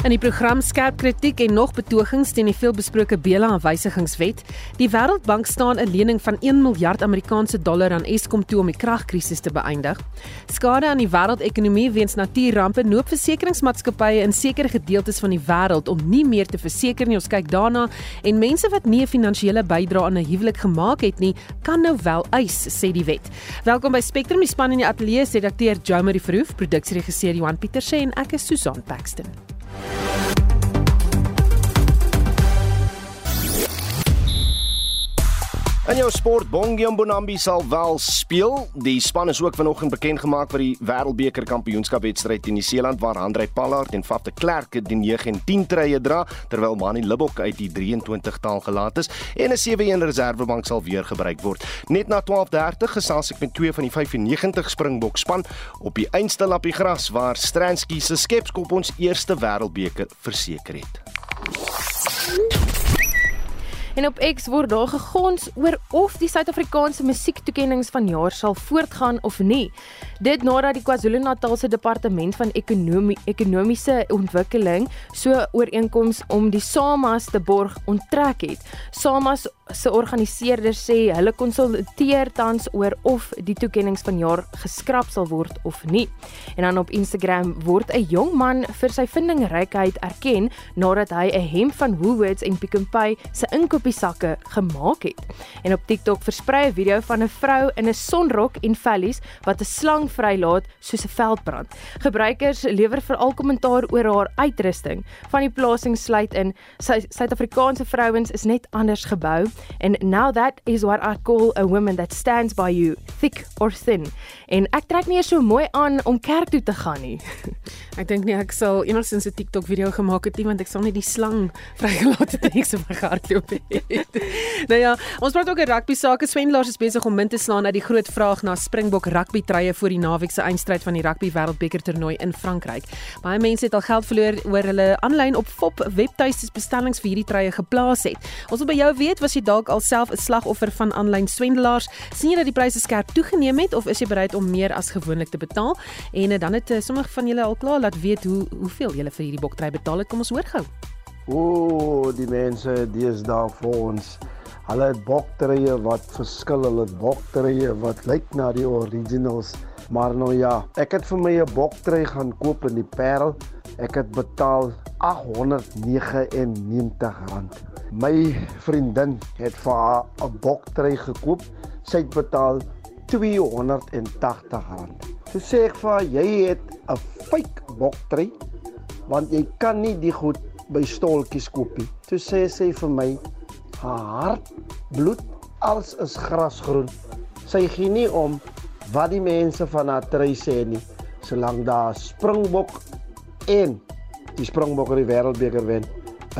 In die program skerp kritiek en nog betogings teen die veelbesproke Bela aanwysigingswet. Die Wêreldbank staan 'n lening van 1 miljard Amerikaanse dollar aan Eskom toe om die kragkrisis te beëindig. Skade aan die wêreldekonomie weens natuurrampe noop versekeringsmaatskappye in sekere gedeeltes van die wêreld om nie meer te verseker nie. Ons kyk daarna en mense wat nie 'n finansiële bydrae aan 'n huwelik gemaak het nie, kan nou wel eis, sê die wet. Welkom by Spectrum, die span in die ateljee redakteur Jomarie Verhoef, produksieregisseur Johan Pieterse en ek is Susan Paxton. Bye. En jou sport Bongi Mbonambi sal wel speel. Die span is ook vanoggend bekend gemaak vir die Wêreldbeker Kampioenskap wedstryd in Nieu-Seeland waar Andrei Pallard en Faf de Klerk die 9 en 10 treye dra terwyl Mani Libbok uit die 23 taal gelaat is en 'n 7-1 reservebank sal weer gebruik word. Net na 12:30 gesels ek met twee van die 95 Springbok span op die einste lappie gras waar Stransky se skepskop ons eerste Wêreldbeker verseker het. En op X word daar gegons oor of die Suid-Afrikaanse musiektoekenninge van jaar sal voortgaan of nie. Dit nadat die KwaZulu-Natal se departement van ekonomie ekonomiese ontwikkeling so ooreenkoms om die SAMAS te borg onttrek het. SAMAS se organiseerders sê hulle konsulteer tans oor of die toekenninge van jaar geskraap sal word of nie. En dan op Instagram word 'n jong man vir sy vindingrykheid erken nadat hy 'n hemp van Woolworths en Pick n Pay se inkopiesakke gemaak het. En op TikTok versprei 'n video van 'n vrou in 'n sonrok en vellies wat 'n slang vrylaat soos 'n veldbrand. Gebruikers lewer veral kommentaar oor haar uitrusting. Van die plasing sluit in Suid-Afrikaanse vrouens is net anders gebou and now that is what I call a woman that stands by you thick or thin. En ek trek nie so mooi aan om kerk toe te gaan nie. Ek dink nie ek sal enigsins 'n TikTok video gemaak het nie want ek sal nie die slang vrygelaat het ek se verhardloop het. nou ja, ons praat ook oor rugby sake. Swendelaars is besig om min te slaan uit die groot vraag na Springbok rugby treye vir die naweek se eindstryd van die rugby wêreldbeker toernooi in Frankryk. Baie mense het al geld verloor oor hulle aanlyn op FOP webtuistes bestellings vir hierdie treye geplaas het. Ons wil by jou weet, was jy dalk alself 'n slagoffer van aanlyn swendelaars? sien jy dat die pryse skerp toegeneem het of is jy bereid om meer as gewoonlik te betaal? En dan het uh, sommige van julle al klaar laat weet hoe hoeveel julle vir hierdie boktrei betaal het. Kom ons hoor gou. O, die mense, daar vir ons. Hulle het boktreie wat verskil, hulle het boktreie wat lyk na die originals. Maar nou ja, ek het vir my 'n boktrei gaan koop in die Parel. Ek het betaal R899. My vriendin het vir haar 'n boktrei gekoop. Sy het betaal R280. Toe sê ek vir haar, jy het 'n fake boktrei want jy kan nie die goed by stoltjies koop nie. Toe sê sy vir my, haar hart bloed, alles is grasgroen. Sy gee nie om wat die mense van haar trei sê nie, solank daar Springbok en die Springbokke die wêreldbeker wen,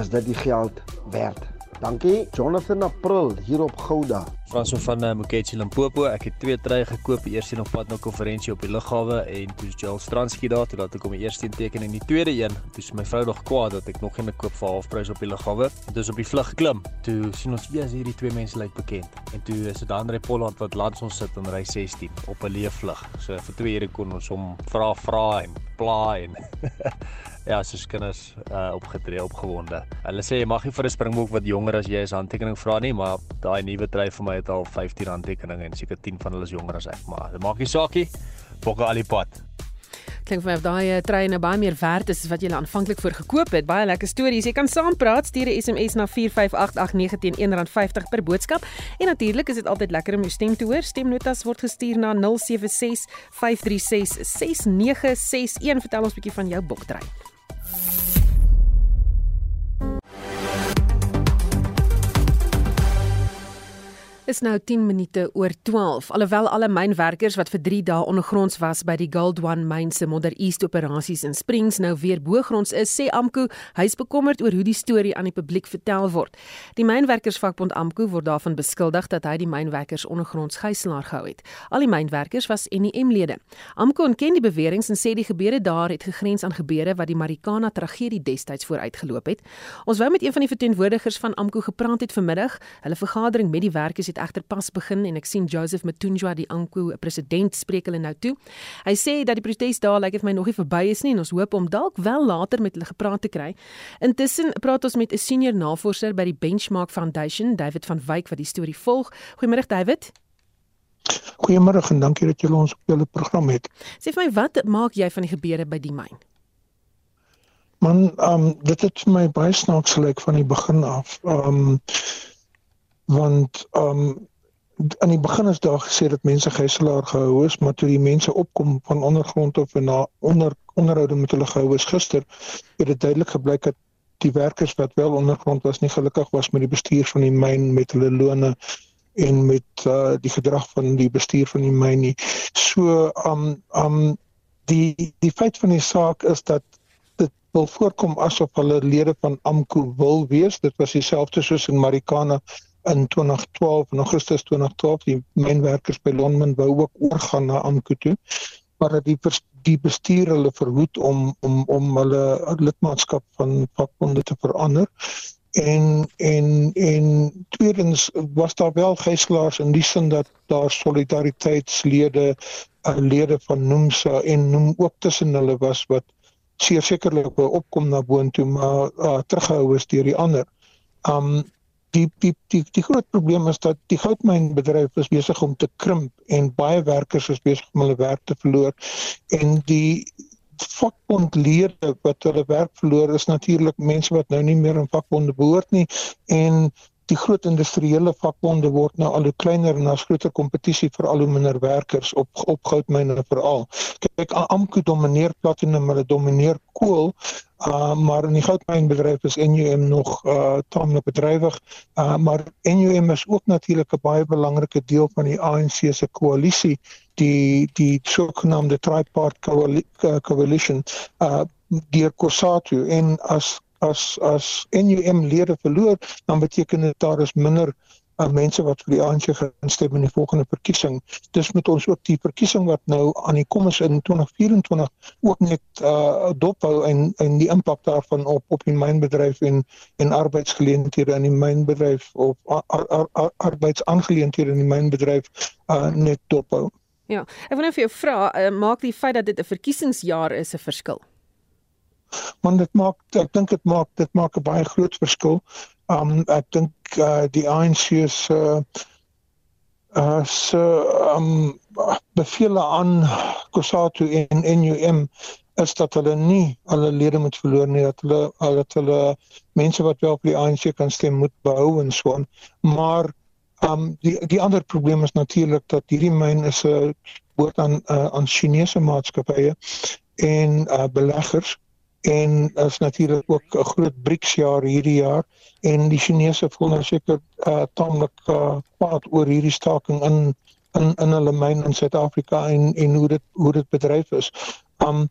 is dit die geld werd. Dankie, Jonathan April hier op Gouda. Franso van uh, Moketsi Limpopo. Ek het twee treë gekoop, eerste een op pad na konferensie op die lughawe en toe Joel Stransky daar toe laat ek hom die eerste een teken en die tweede een, toe is my vrou nog kwaad dat ek nog geen koop vir halfprys op die lughawe. Dit is op die vlug klim. Toe sien ons weer as hierdie twee mense lyk bekend. En toe is dit Andre Pollard wat langs ons sit in ry 16 op 'n leë vlug. So vir 2 ure kon ons hom vra vra en pla en Ja, soos kinders uh opgetree opgewonde. Hulle sê jy mag nie vir 'n springbok wat jonger as jy is handtekening vra nie, maar daai nuwe dryf vir my het al 15 handtekeninge en seker 10 van hulle is jonger as ek, maar dit maak nie saak nie. Bokke al die pad. Klink vir my of daai uh, treine baie meer werd is as wat jy aanvanklik voor gekoop het. Baie lekker stories. Jy kan saampraat, stuur 'n SMS na 45889 teen R1.50 per boodskap. En natuurlik is dit altyd lekker om jou stem te hoor. Stemnotas word gestuur na 0765366961. Vertel ons 'n bietjie van jou boktrein. Is nou 10 minute oor 12. Alhoewel alle mynwerkers wat vir 3 dae ondergronds was by die Gold One myn se Modder East operasies in Springs nou weer bo-gronds is, sê Amku, hy is bekommerd oor hoe die storie aan die publiek vertel word. Die mynwerkersvakbond Amku word daarvan beskuldig dat hy die mynwerkers ondergronds gijslaar gehou het. Al die mynwerkers was NEM-lede. Amku ontken die beweringe en sê die gebeure daar het gegrens aan gebeure wat die Marikana tragedie destyds vooruitgeloop het. Ons wou met een van die verteenwoordigers van Amku gepraat het vanmiddag. Hulle vergadering met die werkers het egter pas begin en ek sien Joseph Matunjwa die AMKU president spreek hulle nou toe. Hy sê dat die protes daar lyk like, of my nog nie verby is nie en ons hoop om dalk wel later met hulle gepraat te kry. Intussen praat ons met 'n senior navorser by die Benchmark Foundation, David van Wyk wat die storie volg. Goeiemôre David. Goeiemôre en dankie dat julle ons op julle program het. Sê vir my wat maak jy van die gebeure by die myn? Man, ehm um, dit het my baie snaaks gelyk van die begin af. Ehm um, want ehm um, aan die begin is daar gesê dat mense gijslaar gehou is, maar toe die mense opkom van ondergrond of na onder onderhoude met hulle gehou is gister, het dit duidelik gebleik dat die werkers wat wel ondergrond was nie gelukkig was met die bestuur van die myn met hulle lone en met uh, die gedrag van die bestuur van die myn nie. So um um die die feit van die saak is dat dit wil voorkom asof hulle lede van AMKU wil wees. Dit was dieselfde soos in Marikana in 2012 in Augustus 2012 die mynwerkers by Lonmin wou ook oorgaan na AMKU toe. Maar dat die die bestuur hulle verhoed om om om hulle lidmaatskap van vakbonde te verander en en en tweedens was daar wel gijslaars in die sin dat daar solidariteitslede uh, lede van Nomsa en Nom ook tussen hulle was wat seker sekerlik wou opkom na boontoe maar uh, teruggehou is deur die ander. Um die die die die groot probleem is dat die goudmynbedryf is besig om te krimp en baie werkers is besig om hulle werk te verloor. En die vakbondlede wat hulle werk verloor is natuurlik mense wat nou nie meer in vakbonde behoort nie. En die groot industriële vakbonde word nou al hoe kleiner en daar's groter kompetisie vir al hoe minder werkers op op goudmyne veral. Kyk, AMKU domineer platinum, hulle domineer kool, uh, maar in die goudmynbedryf is NUM nog uh taamlik bedrywig, uh, maar NUM is ook natuurlik 'n baie belangrike deel van die ANC se koalisie, die die sogenaamde tripartite coalition uh deur Kosatu en as as as NUM lede verloor, dan beteken dit daar is minder uh, mense wat vir die ANC gaan stem in die volgende verkiesing. Dis met ons ook die verkiesing wat nou aan die kom is in 2024 ook net uh dophou en en die impak daarvan op op die mynbedryf en en arbeidsgeleenthede in die mynbedryf of ar, ar, ar, ar, arbeidsaangeleenthede in die mynbedryf uh net dophou. Ja, ek wil net vir jou vra, uh, maak die feit dat dit 'n verkiesingsjaar is 'n verskil? Want dit maak ek dink dit maak dit maak 'n baie groot verskil. Um ek dink uh, die ANC se uh, uh so um beveel aan Kusatu en NUM is dat hulle nie hulle lede moet verloor nie dat hulle dat hulle mense wat wel op die ANC kan stem moet behou en so aan. Maar um die die ander probleem is natuurlik dat hierdie myn is 'n woord aan uh, aan Chinese maatskappye en uh, beleggers en is natuurlik ook 'n groot BRICS jaar hierdie jaar en die Chinese voel nou seker uh, taamlik uh, kwaad oor hierdie staking in in in hulle myn in Suid-Afrika en en hoe dit hoe dit bedryf is. Um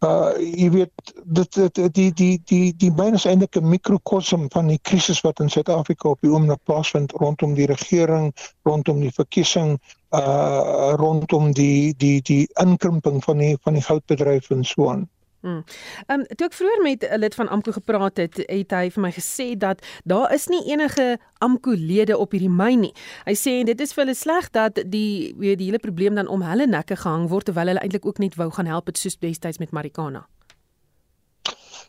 uh jy weet dit dit die die die die myn is eintlik 'n mikrokosm van die krisis wat in Suid-Afrika op die oomblik plaasvind rondom die regering, rondom die verkiesing, uh rondom die die die inkrimping van die van die goudbedryf en so aan. Ehm um, toe ek vroeër met 'n lid van AMKU gepraat het, het hy vir my gesê dat daar is nie enige AMKU lede op hierdie myn nie. Hy sê dit is vir hulle sleg dat die weet die hele probleem dan om hulle nekke gehang word terwyl hulle eintlik ook net wou gaan help het soos destyds met Marikana.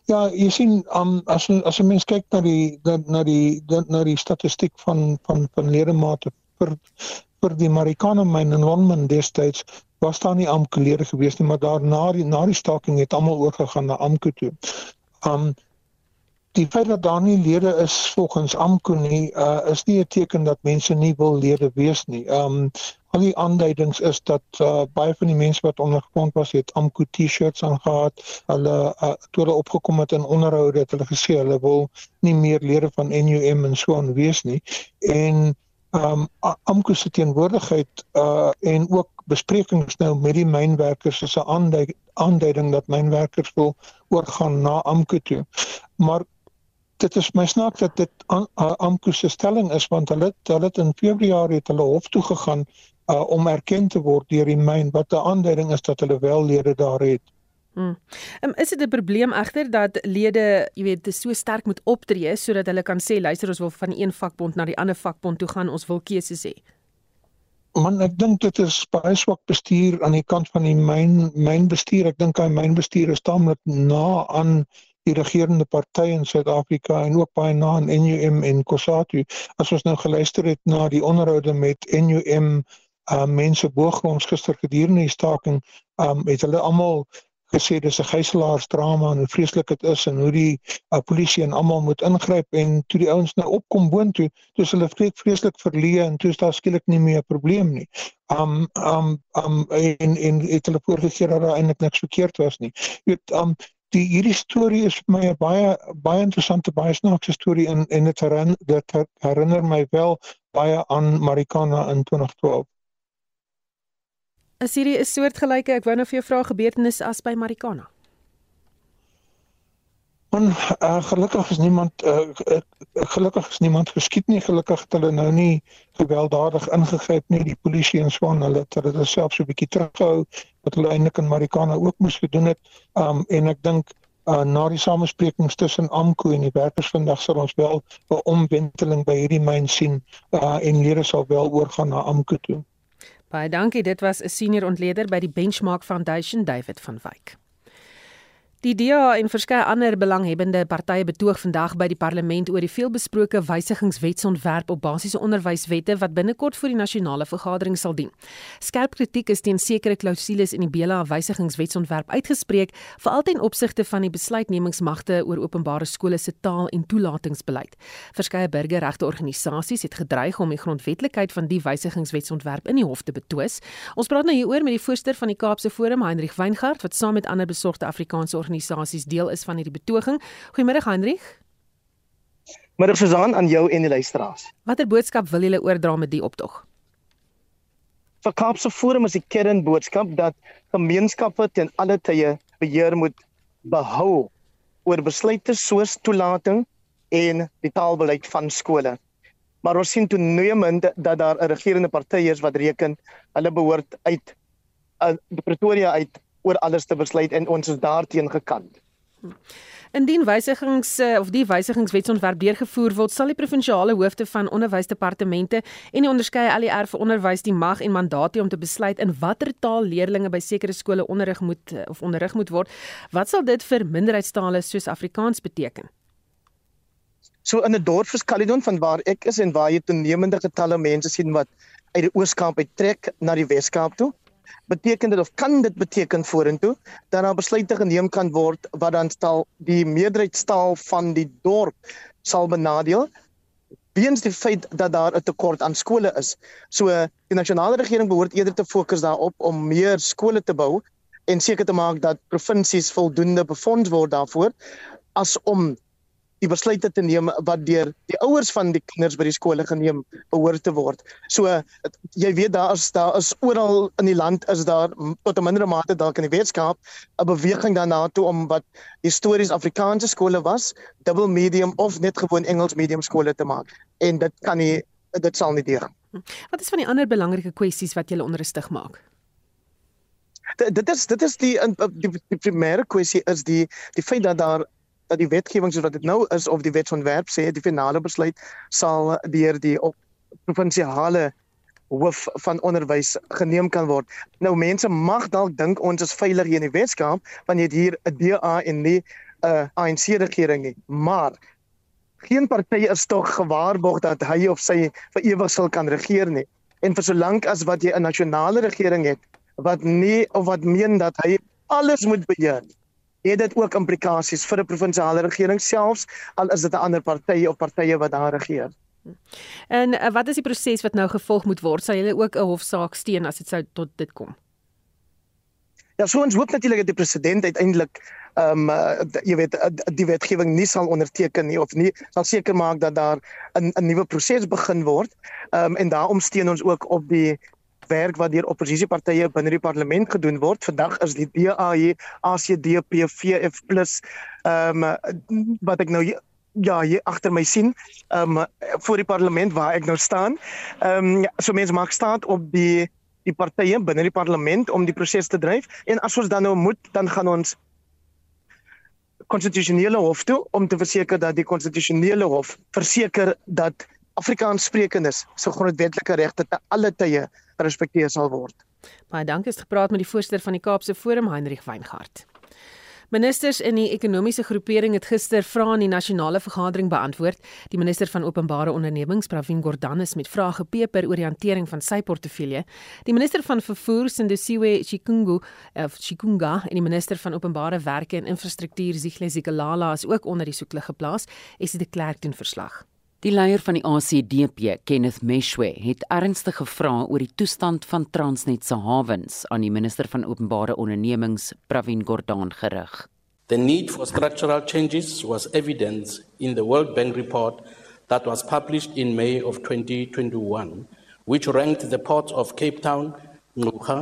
Ja, jy sien um, as as 'n mens kyk na die na die na die statistiek van van van ledemate vir vir die Marikana myn in Lonmin destyds was daar nie AMKU-lede gewees nie, maar daarna die na die staking het almal oorgegaan na AMKU toe. Um die feit dat daar nie lede is volgens AMKU nie, uh, is nie 'n teken dat mense nie wil lede wees nie. Um al die aanduidings is dat uh, baie van die mense wat ondergrond was, het AMKU T-shirts aangehad. Hulle uh, toe hulle opgekom het in onderhoude het hulle gesê hulle wil nie meer lede van NUM en so aan wees nie. En um AMKU se teenwoordigheid uh en ook besprekings nou met die mynwerkers is 'n aanduiding dat mynwerkers wil oorgaan na AMKU toe. Maar dit is my snaak dat dit AMKU se stelling is want hulle hulle het in Februarie het hulle hof toe gegaan uh om erken te word deur die myn wat 'n aanduiding is dat hulle wel lede daar het. Hmm. Um, is dit 'n probleem egter dat lede, jy weet, so sterk moet optree sodat hulle kan sê luister ons wil van een vakbond na die ander vakbond toe gaan, ons wil keuses hê. Man ek dink dit is baie swak bestuur aan die kant van die myn mynbestuur. Ek dink hy mynbestuur is taamlik na aan die regerende party in Suid-Afrika en ook baie na aan NUM en COSATU. As ons nou geluister het na die onderhoude met NUM uh mense boogronds gister gedurende die staking, um het hulle almal gesê dis 'n gijslaersdrama en hoe vreeslik dit is en hoe die uh, polisie en almal moet ingryp en toe die ouens nou opkom boontoe, dis hulle vrees, vreeslik verleë en toe is daar skielik nie meer 'n probleem nie. Um um um en en het hulle voorgegee dat daar eintlik niks verkeerd was nie. Jy weet um die hierdie storie is vir my 'n baie baie interessante baie snaakse storie en en dit herinner dit herinner my wel baie aan Marikana in 2012. Is hierdie 'n soortgelyke, ek wou nou vir jou vra gebeurtenis as by Marikana? Man, uh, gelukkig is niemand uh, uh, gelukkig is niemand geskiet nie. Gelukkig het hulle nou nie gewelddadig ingegryp nie. Die polisie en swaan hulle het hulle self so 'n bietjie teruggehou wat hulle eintlik in Marikana ook moes gedoen het. Um en ek dink uh, na die samesprekings tussen AMKU en die werkers vandag sal ons wel 'n omwenteling by hierdie myn sien uh, en lede sal wel oorgaan na AMKU toe. Baie dankie. Dit was 'n senior ontleder by die Benchmark Foundation, David van Wyk. Die DA en verskeie ander belanghebbende partye betoog vandag by die parlement oor die veelbesproke wysigingswetsontwerp op basiese onderwyswette wat binnekort voor die nasionale vergadering sal dien. Skerp kritiek is teen sekere klousules in die BELA wysigingswetsontwerp uitgespreek, veral ten opsigte van die besluitnemingsmagte oor openbare skole se taal- en toelatingsbeleid. Verskeie burgerregteorganisasies het gedreig om die grondwetlikheid van die wysigingswetsontwerp in die hof te betwis. Ons praat nou hieroor met die voorsteur van die Kaapse Forum, Heinrich Weingart, wat saam met ander besorgde Afrikaanse organisasies deel is van hierdie betoging. Goeiemôre Hendrik. Middag Susan aan jou en die luisteraars. Watter boodskap wil julle oordra met die optog? Vir Kaapse Forum is die kernboodskap dat gemeenskappe ten alle tye beheer moet behou oor besluite soos toelating en die taalbeleid van skole. Maar ons sien toenemend dat daar 'n regerende party is wat reken hulle behoort uit uh, Pretoria uit oor alles te besluit en ons is daarteen gekant. Indien wysigings eh, of die wysigingswetsontwerp deurgevoer word, sal die provinsiale hoofde van onderwysdepartemente en die onderskeie ALR vir onderwys die mag en mandaat hê om te besluit in watter taal leerders by sekere skole onderrig moet eh, of onderrig moet word. Wat sal dit vir minderheidstale soos Afrikaans beteken? So in 'n dorp soos Caledon van waar ek is en waar jy toenemende getalle mense sien wat uit die Oos-Kaap uittrek na die Wes-Kaap toe, beteken dit of kan dit beteken vorentoe dat daar besluite geneem kan word wat dan stel die meerderheidstaal van die dorp sal benadeel weens die feit dat daar 'n tekort aan skole is. So die nasionale regering behoort eerder te fokus daarop om meer skole te bou en seker te maak dat provinsies voldoende befonds word daarvoor as om die besluite te neem wat deur die ouers van die kinders by die skole geneem behoort te word. So jy weet daar is daar is oral in die land is daar tot 'n mindere mate dalk in die wetenskap 'n beweging daarna toe om wat histories Afrikaanse skole was, dubbel medium of net gewoon Engels medium skole te maak. En dit kan nie dit sal nie deur. Wat is van die ander belangrike kwessies wat julle onrustig maak? Dit is dit is die die, die primêre kwessie is die die feit dat daar dat die wetgewing soos wat dit nou is of die wetsontwerp sê die finale besluit sal deur die op provinsiale hoof van onderwys geneem kan word. Nou mense mag dalk dink ons is veilig hier in die Weskaap want jy het hier 'n DA en nie 'n uh, ANC regering nie. Maar geen party is tog gewaarborg dat hy of sy vir ewig sal kan regeer nie. En vir solank as wat jy 'n nasionale regering het wat nie of wat meen dat hy alles moet beheer het dit ook implikasies vir 'n provinsiale regering selfs al is dit 'n ander party of partye wat daar regeer. En uh, wat is die proses wat nou gevolg moet word? Sal julle ook 'n hofsaak steun as dit sou tot dit kom? Ja, so ons hoop natuurlik dat die president uiteindelik ehm um, uh, jy weet uh, die wetgewing nie sal onderteken nie of nie sal seker maak dat daar 'n 'n nuwe proses begin word. Ehm um, en daarom steun ons ook op die werk wat deur oppositiepartye binne die parlement gedoen word. Vandag is die DA, ACDP, VF+ ehm um, wat ek nou ja, hier agter my sien, ehm um, voor die parlement waar ek nou staan. Ehm um, so mense maak staan op die die partye binne die parlement om die proses te dryf en as ons dan nou moet dan gaan ons konstitusionele hof toe om te verseker dat die konstitusionele hof verseker dat Afrikaanssprekendes se grondwetlike regte te alle tye gerespekteer sal word. Baie dankie het gepraat met die voorsitter van die Kaapse Forum Heinrich Weingart. Ministers in die ekonomiese groepering het gister vrae in die nasionale vergadering beantwoord. Die minister van openbare ondernemings, Pravin Gordhan, is met vrae gepeper oor die hantering van sy portefeulje. Die minister van vervoer, Sindisiwe Chikungu, of Chikunga, en die minister van openbare werke en infrastruktuur, Zihle Zikalala, is ook onder die soeklig geplaas. Esie de Klerk doen verslag. Die leier van die ACDP, Kenneth Meshwe, het ernstig gevra oor die toestand van Transnet se hawens aan die minister van openbare ondernemings, Pravin Gordhan gerig. The need for structural changes was evident in the World Bank report that was published in May of 2021, which ranked the ports of Cape Town, Ngqura,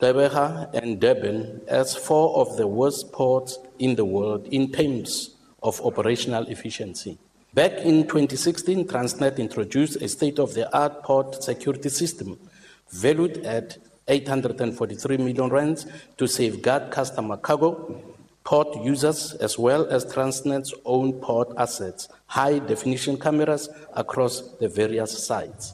Gqeberha and Durban as four of the worst ports in the world in terms of operational efficiency. Back in 2016, Transnet introduced a state of the art port security system valued at 843 million rands to safeguard customer cargo, port users, as well as Transnet's own port assets, high definition cameras across the various sites.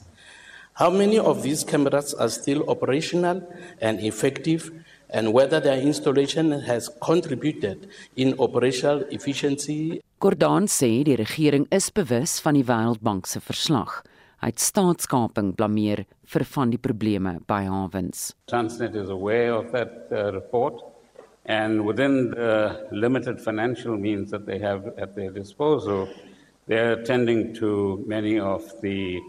How many of these cameras are still operational and effective and whether their installation has contributed in operational efficiency. Gordaan sê die regering is bewus van die Wêreldbank se verslag. Hy het staatskaping blameer vir van die probleme by hawens. Transnet is aware of that uh, report and within the limited financial means that they have at their disposal they're attending to many of the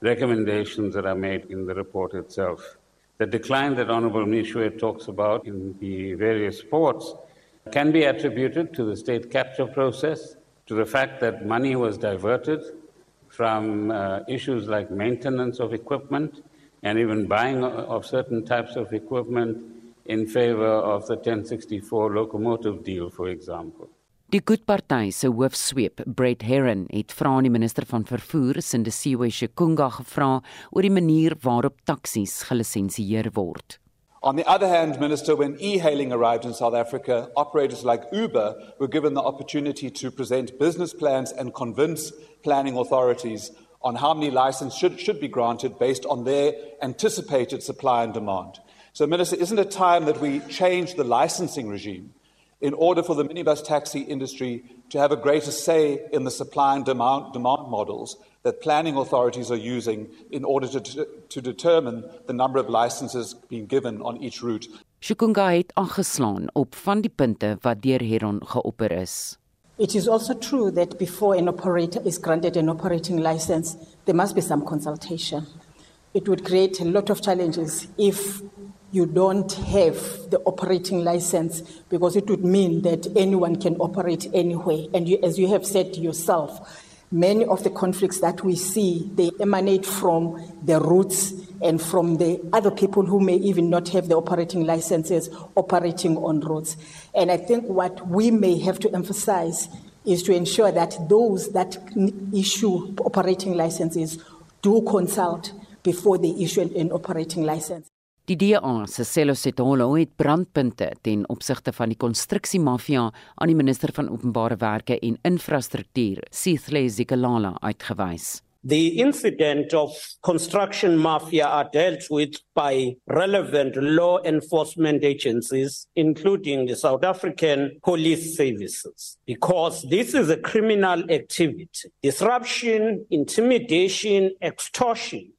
recommendations that are made in the report itself. The decline that Honorable Mishwe talks about in the various ports can be attributed to the state capture process, to the fact that money was diverted from uh, issues like maintenance of equipment and even buying of certain types of equipment in favor of the 1064 locomotive deal, for example. Die Goedparty se hoofsweep, Brett Herron, het vra aan die minister van vervoer, Sindisiwe Shikunga, gevra oor die manier waarop taksies gelisensieer word. On the other hand, Minister, when e hailing arrived in South Africa, operators like Uber were given the opportunity to present business plans and convince planning authorities on how many licenses should, should be granted based on their anticipated supply and demand. So, Minister, isn't it time that we change the licensing regime? In order for the minibus taxi industry to have a greater say in the supply and demand, demand models that planning authorities are using in order to, to determine the number of licenses being given on each route. Shukunga het aangeslaan op van die punte wat deur Heron geopper is. It is also true that before an operator is granted an operating license, there must be some consultation. It would create a lot of challenges if you don't have the operating license because it would mean that anyone can operate anywhere. And you, as you have said yourself, many of the conflicts that we see, they emanate from the routes and from the other people who may even not have the operating licenses operating on roads. And I think what we may have to emphasize is to ensure that those that issue operating licenses do consult before they issue an operating license. Die DA se Selosetolo het brandpunte ten opsigte van die konstruksiemafia aan die minister van openbare werke en infrastruktuur, Sithle Zikalala, uitgewys. The incident of construction mafia are dealt with by relevant law enforcement agencies, including the South African Police Services, because this is a criminal activity. Disruption, intimidation, extortion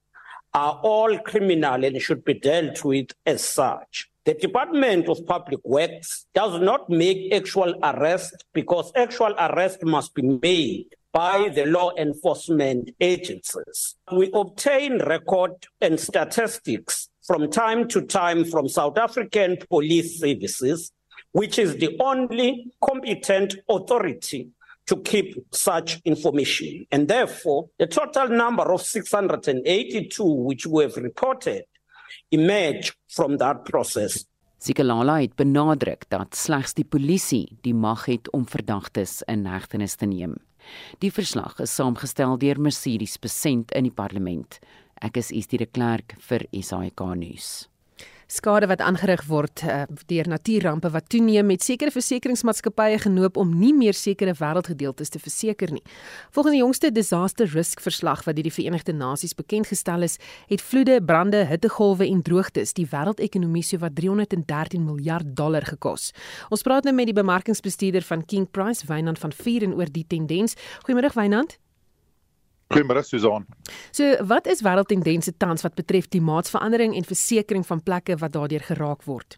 are all criminal and should be dealt with as such. The Department of Public Works does not make actual arrest because actual arrest must be made by the law enforcement agencies. We obtain record and statistics from time to time from South African police services, which is the only competent authority to keep such information. And therefore, the total number of 682 which we have reported emerge from that process. Sikalala het benadruk dat slegs die polisie die mag het om verdagtes in hegtenis te neem. Die verslag is saamgestel deur Mercedes Besent in die parlement. Ek is Estie de Klerk vir SAK nuus. Skade wat aangerig word uh, deur natuurrampe wat toeneem met sekere versekeringsmaatskappye genoop om nie meer sekere wêreldgedeeltes te verseker nie. Volgens die jongste disaster risk verslag wat deur die Verenigde Nasies bekend gestel is, het vloede, brande, hittegolwe en droogtes die wêreldekonomie sowat 313 miljard dollar gekos. Ons praat nou met die bemarkingsbestuurder van King Price, Wynand van Vieren oor die tendens. Goeiemôre Wynand. Goeiemôre Susan. So, wat is wêreldtendense tans wat betref klimaatsverandering en versekering van plekke wat daardeur geraak word?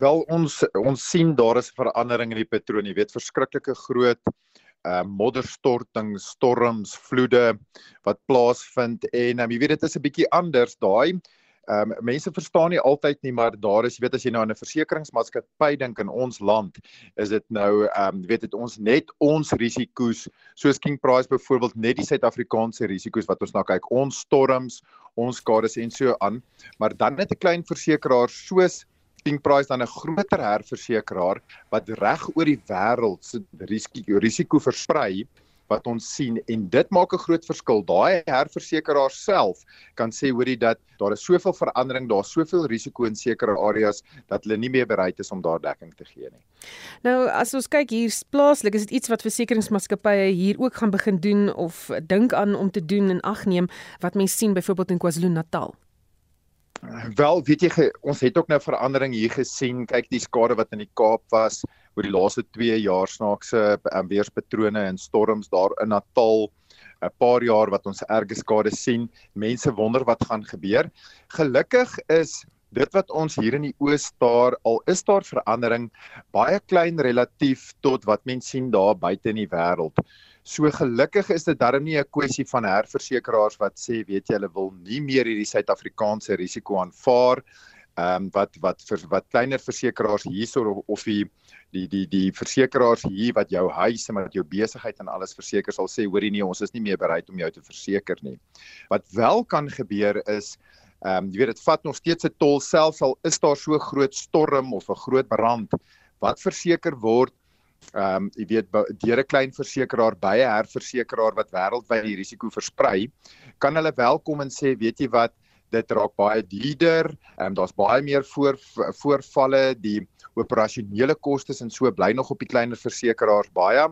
Wel ons ons sien daar is verandering in die patroon. Jy weet verskriklike groot uh modderstortings, storms, vloede wat plaasvind en um, jy weet dit is 'n bietjie anders daai Ehm um, mense verstaan nie altyd nie, maar daar is, jy weet as jy nou aan 'n versekeringsmaatskappy dink in ons land, is dit nou ehm um, weet dit ons net ons risiko's, soos King Price byvoorbeeld net die Suid-Afrikaanse risiko's wat ons na kyk, ons storms, ons skades en so aan, maar dan net 'n klein versekeraar soos King Price dan 'n groter herversekeraar wat reg oor die wêreld se risiko risiko versprei wat ons sien en dit maak 'n groot verskil. Daai herversekeraar self kan sê hoorie dat daar is soveel verandering, daar's soveel risiko in sekere areas dat hulle nie meer bereid is om daar dekking te gee nie. Nou as ons kyk hier plaaslik, is dit iets wat versekeringsmaatskappye hier ook gaan begin doen of dink aan om te doen en ag neem wat mense sien byvoorbeeld in KwaZulu-Natal. Wel, weet jy, ons het ook nou verandering hier gesien. Kyk die skade wat in die Kaap was oor die laaste 2 jaar snaakse um, weerspatrone en storms daar in Natal 'n paar jaar wat ons erge skade sien. Mense wonder wat gaan gebeur. Gelukkig is dit wat ons hier in die oos daar al is daar verandering baie klein relatief tot wat mense sien daar buite in die wêreld. So gelukkig is dit darm nie 'n kwessie van herversekeraars wat sê weet jy hulle wil nie meer hierdie Suid-Afrikaanse risiko aanvaar ehm um, wat wat vir wat kleiner versekeraars hierso of, of die die die die versekeraars hier wat jou huis en wat jou besigheid en alles verseker sal sê hoorie nee ons is nie meer bereid om jou te verseker nie. Wat wel kan gebeur is ehm um, jy weet dit vat nog steeds 'n tol selfs al is daar so groot storm of 'n groot brand wat verseker word ehm um, jy weet deur 'n klein versekeraar by 'n herversekeraar wat wêreldwyd die risiko versprei kan hulle welkom en sê weet jy wat dit raak baie duurder. Ehm um, daar's baie meer voor voorvalle, die operasionele kostes en so bly nog op die kleiner versekeraars baie.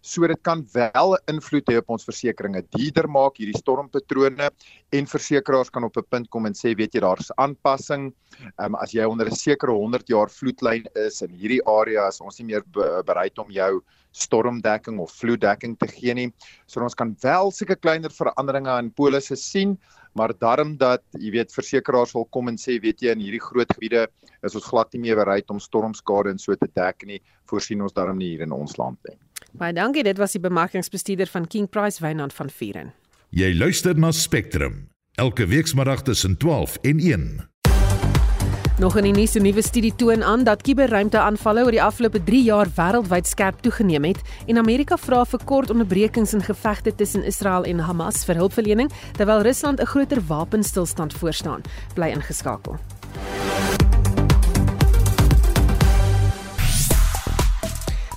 So dit kan wel 'n invloed hê op ons versekerings. Duurder maak hierdie stormpatrone en versekeraars kan op 'n punt kom en sê weet jy daar's aanpassing. Ehm um, as jy onder 'n sekere 100 jaar vloedlyn is in hierdie area is ons nie meer be bereid om jou stormdekking of vloeddekking te gee nie. So ons kan wel seker kleiner veranderinge aan polisse sien, maar daarom dat jy weet versekeraars wil kom en sê weet jy in hierdie groot gebiede is ons glad nie meer bereid om stormskade en so te dek nie voorsien ons daarom nie hier in ons land nie. Baie dankie, dit was die bemarkingsbestuurder van King Price Wynand van Vieren. Jy luister na Spectrum elke weekmiddag tussen 12 en 1. Nog 'n nuwe nuwe studie toon aan dat kuberruimteaanvalle oor die afgelope 3 jaar wêreldwyd skerp toegeneem het en Amerika vra vir kort onderbrekings in gevegte tussen Israel en Hamas vir hulpverlening terwyl Rusland 'n groter wapenstilstand voorstaan. Bly ingeskakel.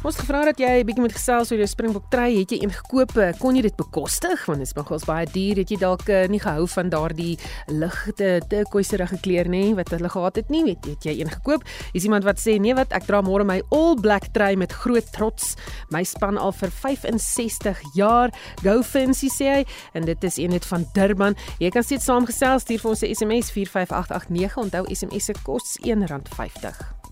Ons gevra dat jy 'n bietjie moet gesels oor jou Springbok trui. Het jy een gekoop? Kon jy dit bekostig? Want dit is nogals baie duur. Het jy dalk uh, nie gehou van daardie ligte turquoise kleur nie wat hulle gehad het nie? Weet, het jy een gekoop? Is iemand wat sê nee wat ek dra môre my all black trui met groot trots. My span al vir 65 jaar. Go fancy sê hy en dit is een net van Durban. Jy kan steeds saamgesels stuur vir ons 'n SMS 45889. Onthou SMS se kos R1.50.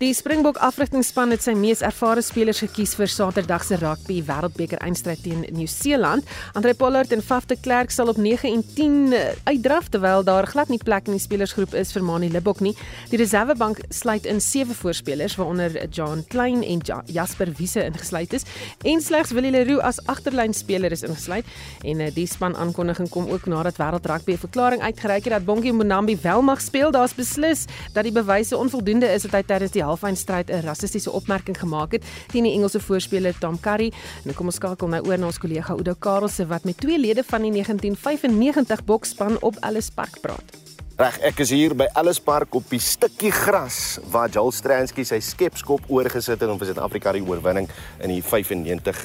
Die Springbok afrigtingspan het sy mees ervare spelers gekies vir Saterdag se rugby wêreldbeker eindstryd teen Nieu-Seeland. Andre Pollard en Faf de Klerk sal op 9 en 10 eh, uitdraf terwyl daar glad nie plek in die spelersgroep is vir Mani Libbok nie. Die reservebank sluit in sewe voorspelers waaronder John Klein en Jasper Wiese ingesluit is en slegs Willie Leroux as agterlynspeler is ingesluit. En eh, die span aankondiging kom ook nadat wêreld rugby 'n verklaring uitgereik het dat Bongie Mbonambi wel mag speel. Daar's beslis dat die bewyse onvoldoende is dat hy tydens die halfeindstryd 'n rassistiese opmerking gemaak het teen die Engelse voorspeler Tom Curry. Nou kom ons skakel nou oor na ons kollega Oudo Karelse wat met twee lede van die 1995 boksspan op Ellis Park praat. Reg, ek is hier by Ellis Park op die stukkie gras waar Joel Stransky sy skepskop oorgesit het om vir Suid-Afrika die oorwinning in die 95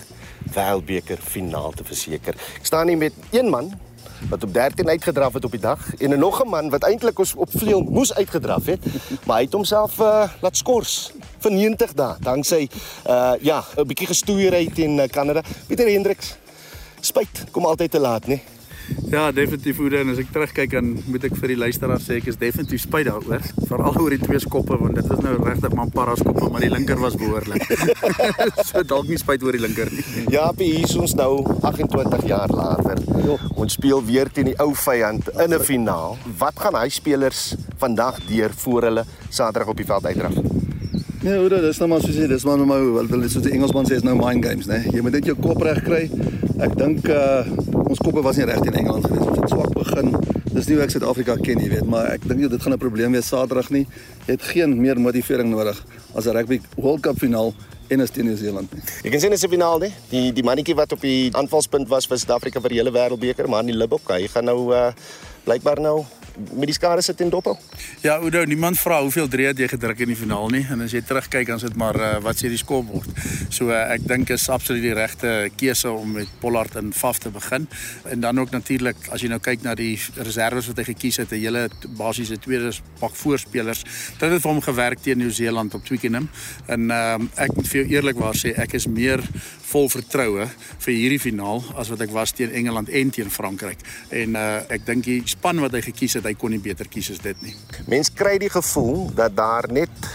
Wêreldbeker finaal te verseker. Ek staan hier met een man wat op 13 uitgedraf het op die dag en 'n nog 'n man wat eintlik ons op vleuel moes uitgedraf het, maar hy het homself uh, laat skors vir 90 dae danksy uh ja, 'n bietjie gestoeiery teen Kanada. Pieter Hendriks. Spyt, kom altyd te laat, nee. Ja, definitief Oude en as ek terugkyk dan moet ek vir die luisteraar sê ek is definitief spyt daaroor, veral oor die twee skoppe want dit was nou regtig man paras skoppe, maar die linker was behoorlik. so dalk nie spyt oor die linker nie. Ja, hier is ons nou 28 jaar later. Jo. Ons speel weer teen die ou vyand in 'n finaal. Wat gaan hy spelers vandag deur voor hulle Saterdag op die veld uitdraf? Nee, hoor, dis nou maar soos jy, dis maar nou maar wat hulle soos die Engelsman sê is nou mind games, né? Jy moet net jou kop reg kry. Ek dink uh ons koppe was nie reg teen Engeland gewees. Ons het swak begin. Dis nie hoe ek Suid-Afrika ken, jy weet, maar ek dink dit gaan 'n probleem wees Saterdag nie. Jy het geen meer motivering nodig as 'n rugby World Cup finaal en as teen Nieu-Seeland nie. Jy kan sien dis 'n finaal, né? Die die mannetjie wat op die aanvalspunt was vir Suid-Afrika vir die hele wêreldbeker, maar nie Libbok, hy gaan nou uh blykbaar nou met die skare sit in dophou. Ja, Oudo, niemand vra hoeveel drie het jy gedruk in die finaal nie en as jy terugkyk dan is dit maar uh, wat sê die skopbord. So uh, ek dink is absoluut die regte keuse om met Pollard en Faf te begin. En dan ook natuurlik as jy nou kyk na die reserves wat hy gekies het, 'n hele basiese tweede pak voorspelers. Dit het vir hom gewerk teen Nieu-Seeland op Twickenham. En uh, ek moet vir jou eerlikwaar sê ek is meer vol vertroue vir hierdie finaal as wat ek was teen Engeland en teen Frankryk. En uh, ek dink die span wat hy gekies het, hy kon nie beter kies as dit nie. Mens kry die gevoel dat daar net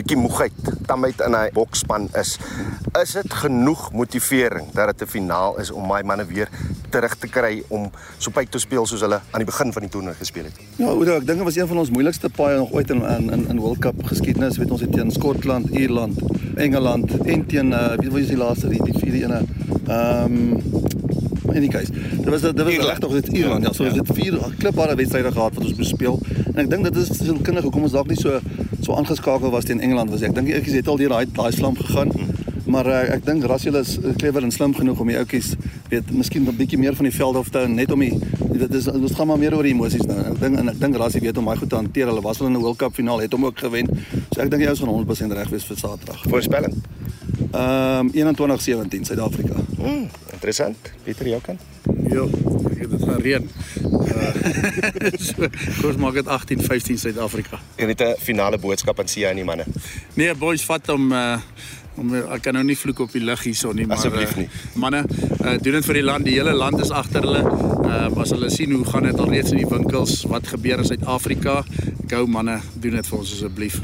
bietjie moegheid, tamheid in hy boksspan is. Is dit genoeg motivering dat dit 'n finaal is om my manne weer terug te kry om so pyk te speel soos hulle aan die begin van die toernooi gespeel het? Ja, Oudo, ek dink dit was een van ons moeilikste paaie nog ooit in in in World Cup geskiedenis. Weet ons het teen Skotland, Ierland, Engeland en teen uh, wie was die laaste die, die vierde ene? Ehm um, in die case. Dit was dit was regtig dit Ierland. Ja, so ja. dit vier klipbare wedstryde gehad wat ons moes speel. En ek dink dit is so kinders hoekom ons dalk nie so so aangeskakel was teen Engeland was. Ek dink ek het al deur daai daai slam gegaan. Maar uh, ek dink Rassiel is clever en slim genoeg om die ouetjies weet miskien 'n bietjie meer van die veld af te net om die dit is dit gaan maar meer oor die emosies nou. Ek dink en ek dink Rassie weet om hy goed te hanteer. Hulle was al in 'n World Cup finaal, het hom ook gewen. So ek dink hy is van 100% reg wees vir Saterdag. Voorspelling. Ehm um, 21-17 Suid-Afrika. Mm, interessant. Pieter jou kan. Ja, ek het dit gaan reën. Uh, so, ons maak dit 18-15 Suid-Afrika. En dit 'n finale boodskap aan Sia en die manne. Nee, boys, vat hom uh om ek kan nou nie vloek op die lig hierson nie, maar asseblief nie. Uh, manne, uh, doen dit vir die land. Die hele land is agter hulle. Uh as hulle sien hoe gaan dit alreeds in die winkels, wat gebeur in Suid-Afrika? Gou manne, doen dit vir ons asseblief.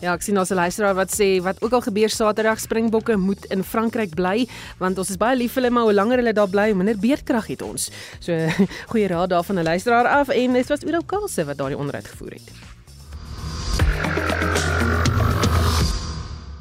Ja, ek sien ons 'n luisteraar wat sê wat ook al gebeur Saterdag Springbokke moet in Frankryk bly want ons is baie lief vir hulle maar hoe langer hulle daar bly, hoe minder beerdkrag het ons. So goeie raad daarvan 'n luisteraar af en dit was Oudo Kase wat daardie onderhoud gevoer het.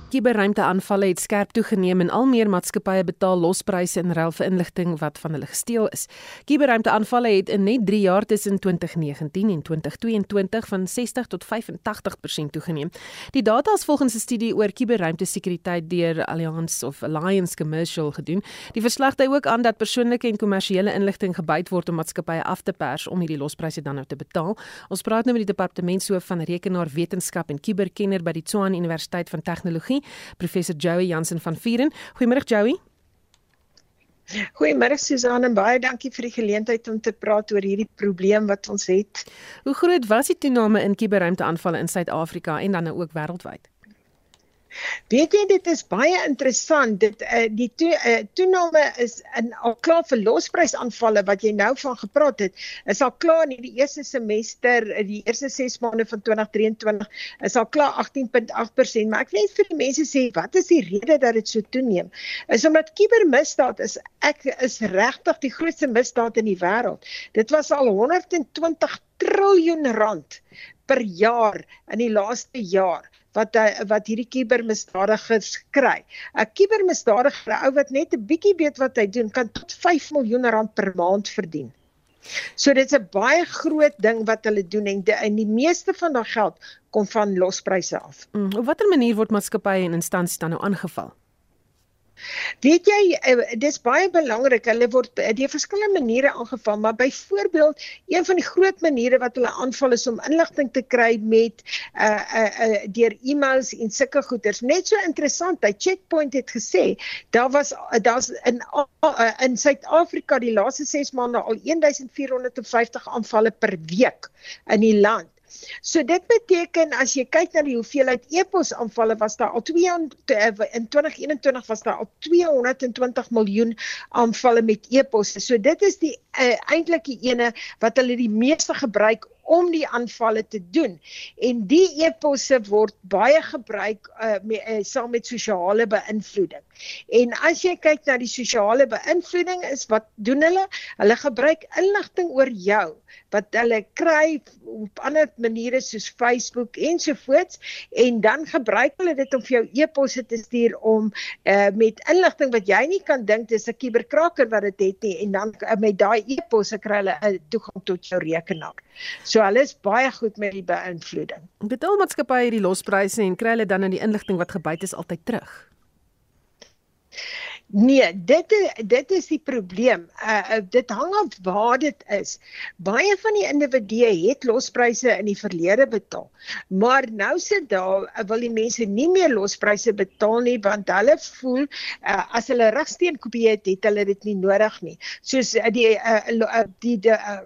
Kiberruimteaanvalle het skerp toegeneem en al meer maatskappye betaal lospryse in ruil vir inligting wat van hulle gesteel is. Kiberruimteaanvalle het in net 3 jaar tussen 2019 en 2022 van 60 tot 85% toegeneem. Die data is volgens 'n studie oor kiberruimtesekuriteit deur Alliance of Alliance Commercial gedoen. Die verslag dui ook aan dat persoonlike en kommersiële inligting gebyt word om maatskappye af te pers om hierdie lospryse dan nou te betaal. Ons praat nou met die departementshoof van rekenaarwetenskap en kiberkenner by die Tshwane Universiteit van Tegnologie professor Joey Jansen van Vieren. Goeiemôre Joey. Goeiemôre Susan en baie dankie vir die geleentheid om te praat oor hierdie probleem wat ons het. Hoe groot was die toename in kuberruimteaanvalle in Suid-Afrika en dan nou ook wêreldwyd? Weet jy dit is baie interessant. Dit uh, die to, uh, toename is in al klaar vir losprysaanvalle wat jy nou van gepraat het is al klaar in die eerste semester eh, die eerste 6 maande van 2023 is al klaar 18.8% maar ek wil net vir die mense sê wat is die rede dat dit so toeneem? Is omdat kubermisdaad is ek is regtig die grootste misdaad in die wêreld. Dit was al 120 triljoen rand per jaar in die laaste jaar wat wat hierdie kubermisdadigers kry. 'n Kubermisdadiger, 'n ou wat net 'n bietjie weet wat hy doen, kan tot 5 miljoen rand per maand verdien. So dit's 'n baie groot ding wat hulle doen en die, en die meeste van daai geld kom van lospryse af. Mm, op watter manier word maatskappye en instansies dan nou aangeval? Weet jy, uh, dis baie belangrik. Hulle word deur verskillende maniere aangeval, maar byvoorbeeld een van die groot maniere wat hulle aanval is om inligting te kry met uh uh, uh deur e-mails en sulke goeders. Net so interessant, hy Checkpoint het gesê daar was daar's in uh, in Suid-Afrika die laaste 6 maande al 1450 aanvalle per week in die land. So dit beteken as jy kyk na die hoeveelheid e-pos aanvalle was daar al 2 eh, in 2021 was daar al 220 miljoen aanvalle met e-posse. So dit is die uh, eintlik die ene wat hulle die meeste gebruik om die aanvalle te doen. En die e-posse word baie gebruik uh, met, uh, saam met sosiale beïnvloeding. En as jy kyk na die sosiale beïnvloeding is wat doen hulle? Hulle gebruik inligting oor jou wat hulle kry op ander maniere soos Facebook ensovoorts en dan gebruik hulle dit om vir jou e-posse te stuur om uh, met inligting wat jy nie kan dink dis 'n kuberkraker wat dit het nie en dan uh, met daai e-posse kry hulle uh, toegang tot jou rekenaar. So hulle is baie goed met die beïnvloeding. Betaalmaatskappye hierdie lospryse en kry hulle dan in die inligting wat gebyt is altyd terug. Nee, dit dit is die probleem. Uh, dit hang af waar dit is. Baie van die individue het lospryse in die verlede betaal. Maar nou sit daar uh, wil die mense nie meer lospryse betaal nie want hulle voel uh, as hulle regsteen kopie het, het hulle dit nie nodig nie. Soos uh, die uh, die die uh,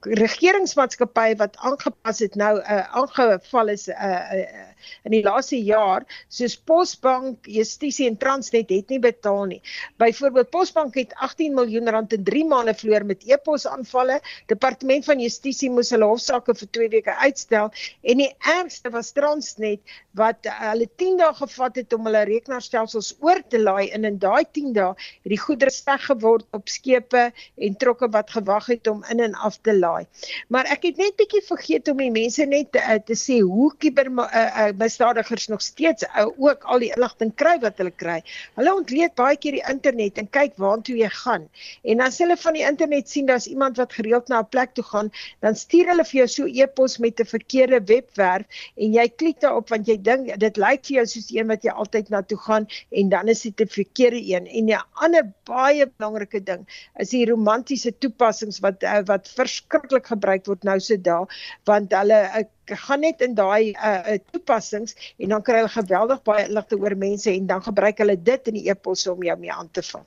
regeringsmaatskappye wat aangepas het nou uh, aangeval is uh, uh, in die laaste jaar soos Posbank, Justisie en Transnet het nie betaal nie. Byvoorbeeld Posbank het 18 miljoen rand in 3 maande verloor met e-pos aanvalle. Departement van Justisie moes hulle hofsaake vir 2 weke uitstel en die ergste was Transnet wat uh, hulle 10 dae gevat het om hulle rekenaarstelsels oor te laai en in daai 10 dae het die goedere steg geword op skepe en trokke wat gewag het om in en af te laai. Maar ek het net bietjie vergeet om die mense net uh, te sê hoe kiber uh, uh, misdadigers nog steeds uh, ook al die inligting kry wat hulle kry. Hulle ontleed baie keer die internet en kyk waartoe jy gaan. En as hulle van die internet sien daar's iemand wat gereeld na 'n plek toe gaan, dan stuur hulle vir jou so e-pos met 'n verkeerde webwerf en jy klik daarop want jy dink dit lyk vir jou soos een wat jy altyd na toe gaan en dan is dit 'n verkeerde een. En 'n ander baie belangrike ding is die romantiese toepassings wat wat verskriklik gebruik word nou se dae want hulle uh, gaan net in daai uh, toepassings en dan kry hulle geweldig baie inligting oor mense en dan gebruik hulle dit in die e-pos om jou mee aan te vang.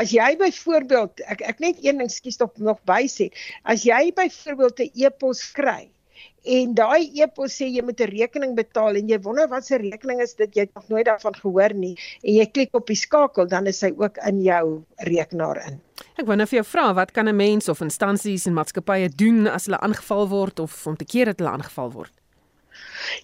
As jy byvoorbeeld ek ek net een ding skuis tog nog by sê, as jy byvoorbeeld 'n e-pos kry en daai e-pos sê jy moet 'n rekening betaal en jy wonder wat se rekening is dit jy het nog nooit daarvan gehoor nie en jy klik op die skakel dan is hy ook in jou rekenaar in. Ek wou net vir jou vra wat kan 'n mens of instansies en maatskappye doen as hulle aangeval word of om te keer dat hulle aangeval word?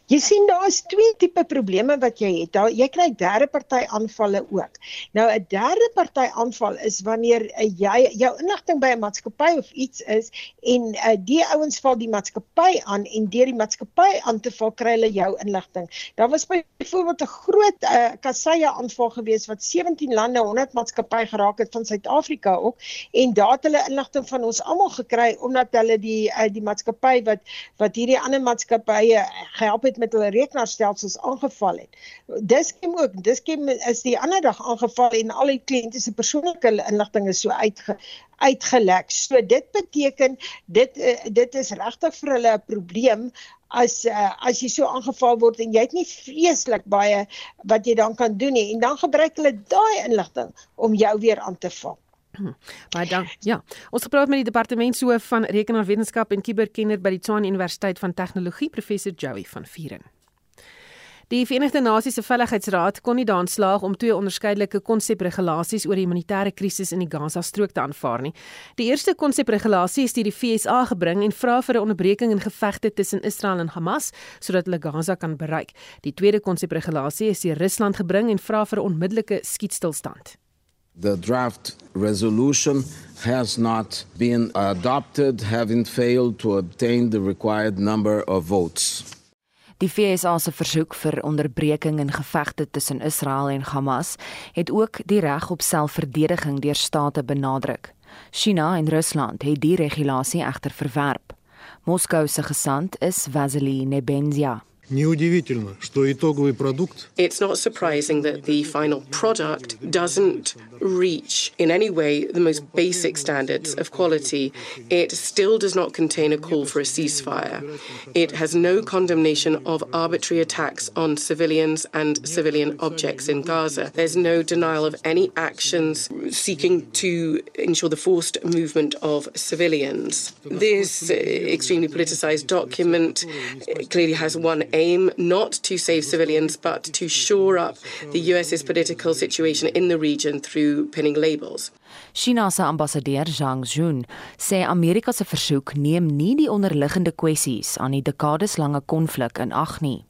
Jy sien daar is twee tipe probleme wat jy het. Daar jy kry derde party aanvalle ook. Nou 'n derde party aanval is wanneer uh, jy jou inligting by 'n maatskappy of iets is en uh, die ouens val die maatskappy aan en deur die maatskappy aan te val kry hulle jou inligting. Daar was byvoorbeeld 'n groot uh, kasseie aanval gewees wat 17 lande 100 maatskappye geraak het van Suid-Afrika ook en daar het hulle inligting van ons almal gekry omdat hulle die uh, die maatskappy wat wat hierdie ander maatskappye gehelp het met hulle rekenaarstelsels aangeval het. Diskem ook, Diskem is die ander dag aangeval en al die kliënte se persoonlike inligting is so uitge, uitgelek. So dit beteken dit uh, dit is regtig vir hulle 'n probleem as uh, as jy so aangeval word en jy het nie vreeslik baie wat jy dan kan doen nie en dan gebruik hulle daai inligting om jou weer aan te val. Hm. Baie dank. Ja, ons gepraat met die departementshoof van rekenaarwetenskap en kuberkenner by die Tshwane Universiteit van Tegnologie, professor Joey van Vieren. Die Verenigde Nasies se Veiligheidsraad kon nie daan slaag om twee onderskeidelike konsepregulasies oor die humanitêre krisis in die Gaza-strook te aanvaar nie. Die eerste konsepregulasie is deur die FSA gebring en vra vir 'n onderbreking in gevegte tussen Israel en Hamas sodat hulle Gaza kan bereik. Die tweede konsepregulasie is deur Rusland gebring en vra vir 'n onmiddellike skietstilstand. The draft resolution has not been adopted, having failed to obtain the required number of votes. Die FSA se versoek vir onderbreking in gevegte tussen Israel en Hamas het ook die reg op selfverdediging deur state benadruk. China en Rusland het die regulasie egter verwerp. Moskou se gesant is Vasily Nebenzia. Неудивительно, что итоговый продукт It's not surprising that the final product doesn't reach in any way the most basic standards of quality. It still does not contain a call for a ceasefire. It has no condemnation of arbitrary attacks on civilians and civilian objects in Gaza. There's no denial of any actions seeking to ensure the forced movement of civilians. This uh, extremely politicized document uh, clearly has one aim not to save civilians but to shore up the US's political situation in the region through pinning labels. China se ambassadeur Zhang Jun sê Amerika se versoek neem nie die onderliggende kwessies aan die dekadeslange konflik in ag nie.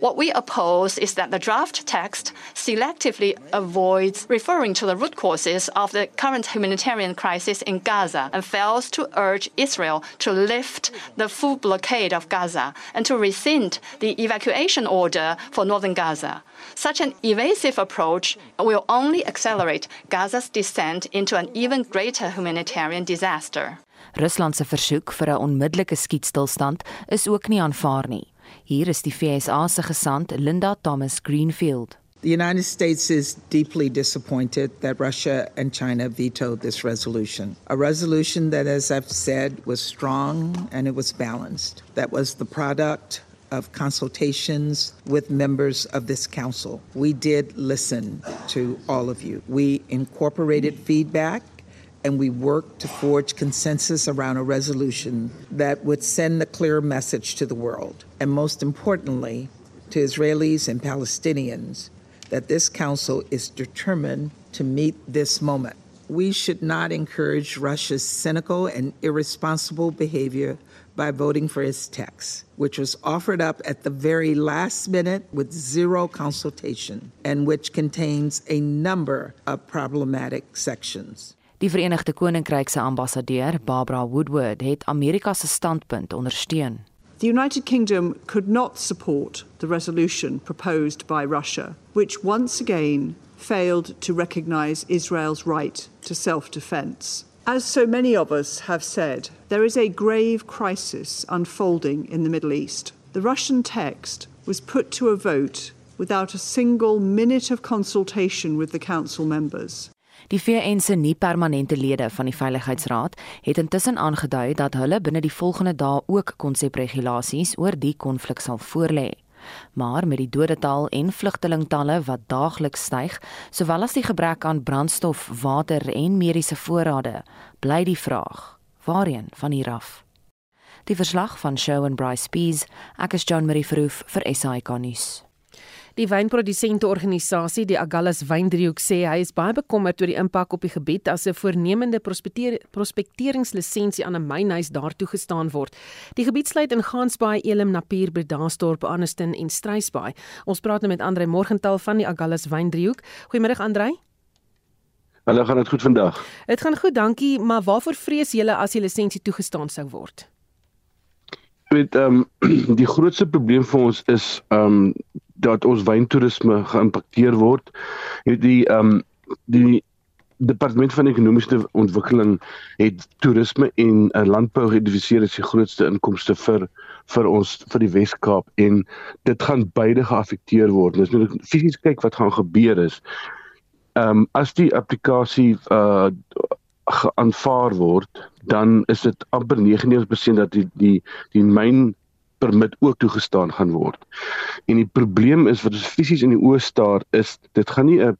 What we oppose is that the draft text selectively avoids referring to the root causes of the current humanitarian crisis in Gaza and fails to urge Israel to lift the full blockade of Gaza and to rescind the evacuation order for northern Gaza. Such an evasive approach will only accelerate Gaza's descent into an even greater humanitarian disaster. Rusland se versoek vir 'n onmiddellike skietstilstand is ook nie aanvaar nie. Hier is die FSA se gesant Linda Thomas Greenfield. The United States is deeply disappointed that Russia and China vetoed this resolution. A resolution that, as I've said, was strong and it was balanced. That was the product of consultations with members of this council. We did listen to all of you. We incorporated feedback and we worked to forge consensus around a resolution that would send a clear message to the world. And most importantly, to Israelis and Palestinians, that this council is determined to meet this moment. We should not encourage Russia's cynical and irresponsible behavior by voting for its text, which was offered up at the very last minute with zero consultation and which contains a number of problematic sections. Die Verenigde Koninkryk se ambassadeur, Barbara Woodward, het Amerika se standpunt ondersteun. The United Kingdom could not support the resolution proposed by Russia, which once again failed to recognize Israel's right to self defense. As so many of us have said, there is a grave crisis unfolding in the Middle East. The Russian text was put to a vote without a single minute of consultation with the council members. Die VN se nie-permanente lede van die Veiligheidsraad het intussen aangedui dat hulle binne die volgende dae ook konsepregulasies oor die konflik sal voorlê. Maar met die dodetal en vlugtelingtalle wat daagliks styg, sowel as die gebrek aan brandstof, water en mediese voorrade, bly die vraag: waarheen van hier af? Die verslag van Show and Bryce Pease, ek is John Marie Verhoef vir SAK nuus. Die wynprodusente organisasie, die Agulhas Wyndriehoek sê hy is baie bekommerd oor die impak op die gebied as 'n voornemende prospekteringslisensie aan 'n mynhuis daar toegestaan word. Die gebied sluit in Gansbaai, Elim, Napier, Bredasdorp, Anniston en Struisbaai. Ons praat nou met Andre Morgenthal van die Agulhas Wyndriehoek. Goeiemôre Andre. Hallo, gaan dit goed vandag? Dit gaan goed, dankie, maar waarvoor vrees julle as die lisensie toegestaan sou word? Met ehm um, die grootste probleem vir ons is ehm um, dat ons wyntoerisme geïmpakteer word. Die ehm um, die departement van ekonomiese ontwikkeling het toerisme en uh, landbou geïdentifiseer as die grootste inkomste vir vir ons vir die Wes-Kaap en dit gaan beide geaffekteer word. Ons moet fisies kyk wat gaan gebeur is. Ehm um, as die applikasie uh geaanvaar word, dan is dit amper 99% dat die die die myn permit ook toegestaan gaan word. En die probleem is wat ons fisies in die oë staar is dit gaan nie 'n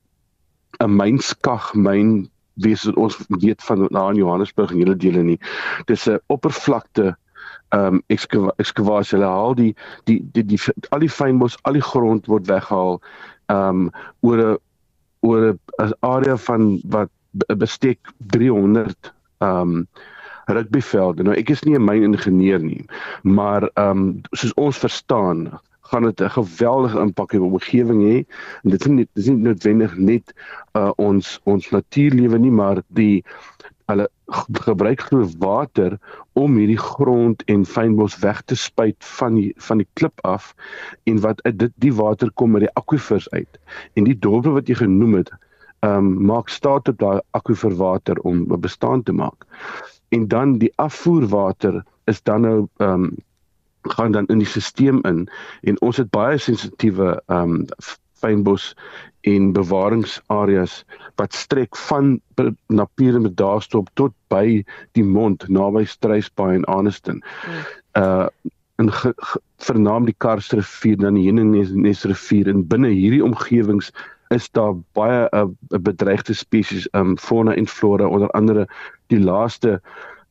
'n mynskag myn wees wat ons weet van na in Johannesburg en hele dele nie. Dis 'n oppervlakte ehm um, ekskavasie. Hulle haal die die die, die al die fynbos, al die grond word weggehaal ehm um, oor 'n oor 'n area van wat bestek 300 ehm um, rugbyvelde. Nou ek is nie 'n myningenieur nie, maar ehm um, soos ons verstaan, gaan dit 'n geweldige impak op die omgewing hê. En dit is nie dit is nie noodwendig net uh ons ons natuurlewe nie, maar die hulle gebruik glo water om hierdie grond en fynbos weg te spuit van die van die klip af en wat uit dit die water kom met die akwifers uit. En die dorpe wat jy genoem het, ehm um, maak staat op daai akwiferwater om bestaan te maak en dan die afvoerwater is dan nou ehm um, gaan dan in die stelsel in en ons het baie sensitiewe ehm um, fynbos en bewaringsareas wat strek van Napier met daarstop tot by die mond naby Struisbaai en Aniston. Hmm. Uh in vernaam die Karsrivier dan die Heninges rivier en binne hierdie omgewings is daar baie 'n uh, bedreigde spesies um fauna en flora onder andere die laaste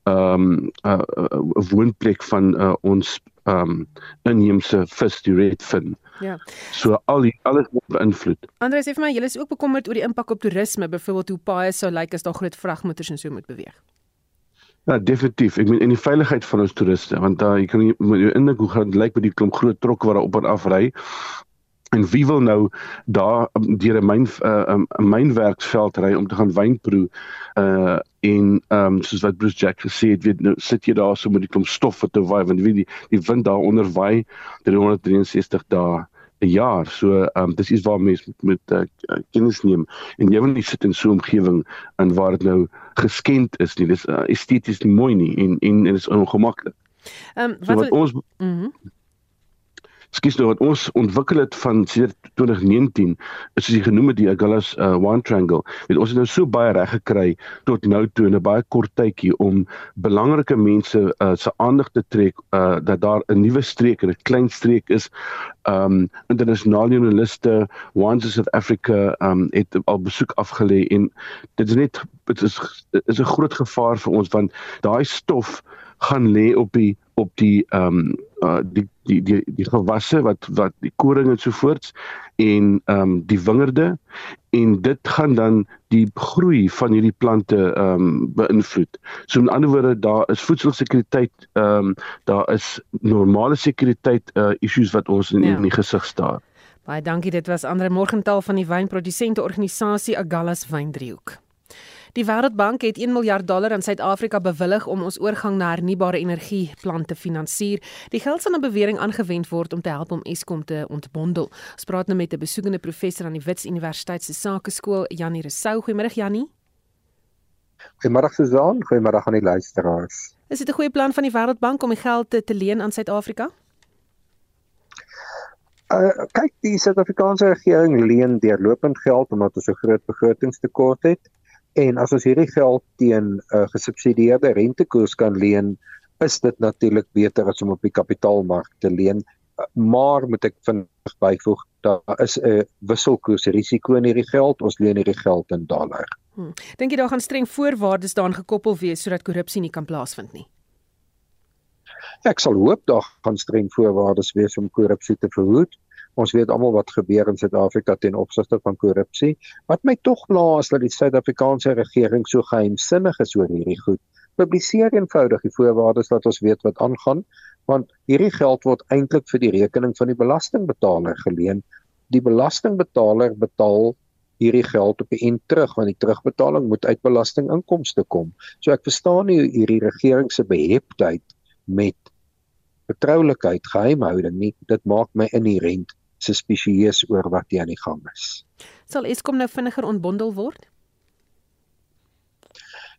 um uh, uh, woonplek van uh, ons um inheemse vis die redfin. Ja. So al die alles word beïnvloed. Andre sê vir my julle is ook bekommerd oor die impak op toerisme, byvoorbeeld hoe paaie sou lyk as daar groot vragmotors en so moet beweeg. Ja, definitief. Ek meen in die veiligheid van ons toeriste, want daar jy kan jy indink hoe gaan lyk met die klomp groot trokke wat daar op en af ry. En wie wil nou daar um, deur 'n myn 'n uh, um, mynwerksveld ry om te gaan wyn proe uh en ehm um, soos wat Bruce Jack gesê het, weet nou sit jy daar so met die klomp stof wat te waai want weet die die wind daar onder waai 363 dae 'n jaar. So ehm um, dis iets waar mense met met uh, kennis neem en jy wil nie sit in so 'n omgewing in waar dit nou geskend is nie. Dis uh, esteties mooi nie en en dit is ongemaklik. Ehm um, wat, so wat ons mm Skies nou wat ons ontwikkel het van sedert 2019 is soos jy genoem het die Agulhas uh, One Triangle. Weet ons het nou so baie reg gekry tot nou toe in 'n baie kort tydjie om belangrike mense uh, se aandag te trek uh, dat daar 'n nuwe streek en 'n klein streek is. Um internasionale journaliste Ones of South Africa um het al besoek afgelê en dit is net dit is is 'n groot gevaar vir ons want daai stof gaan lê op die op die ehm um, uh, die die die die gewasse wat wat die koring en so voorts en ehm um, die wingerde en dit gaan dan die groei van hierdie plante ehm um, beïnvloed. So met ander woorde daar is voedselsekuriteit ehm um, daar is normale sekuriteit uh issues wat ons in, ja. in die gesig staar. Baie dankie dit was Andre Morgenthal van die wynprodusente organisasie Agallas Wyndriehoek. Die Wêreldbank het 1 miljard dollar aan Suid-Afrika bewillig om ons oorgang na hernubare energie plan te finansier. Die geld sal na bewering aangewend word om te help om Eskom te ontbondel. Ons praat nou met 'n besoekende professor aan die Wits Universiteit se Sakeskool, Janie Resou. Goeiemôre Janie. Goeiemôre Suzan, goeiemôre aan die luisteraars. Is dit 'n goeie plan van die Wêreldbank om die geld te, te leen aan Suid-Afrika? Uh, kyk, die Suid-Afrikaanse regering leen deurlopend geld omdat ons 'n groot begrotingstekort het. En as ons hierdie geld teen 'n uh, gesubsidieerde rentekoers kan leen, is dit natuurlik beter as om op die kapitaalmark te leen. Maar moet ek vinnig byvoeg, daar is 'n wisselkoersrisiko in hierdie geld. Ons leen hierdie geld in dollar. Hmm. Dink jy daar gaan streng voorwaardes daaraan gekoppel wees sodat korrupsie nie kan plaasvind nie? Ek sal hoop daar gaan streng voorwaardes wees om korrupsie te verhoed. Ons weet almal wat gebeur in Suid-Afrika ten opsigte van korrupsie. Wat my tog pla is dat die Suid-Afrikaanse regering so geheimsinnig is oor hierdie goed. Publiseer eenvoudig die voorwaardes dat ons weet wat aangaan, want hierdie geld word eintlik vir die rekening van die belastingbetaler geleen. Die belastingbetaler betaal hierdie geld op die end terug want die terugbetaling moet uit belastinginkomste kom. So ek verstaan nie hierdie regering se beheptheid met betroulikheid, geheimhouding nie. Dit maak my inherënt suspisieus oor wat hier aan die gang is. Sal Eskom nou vinniger ontbondel word?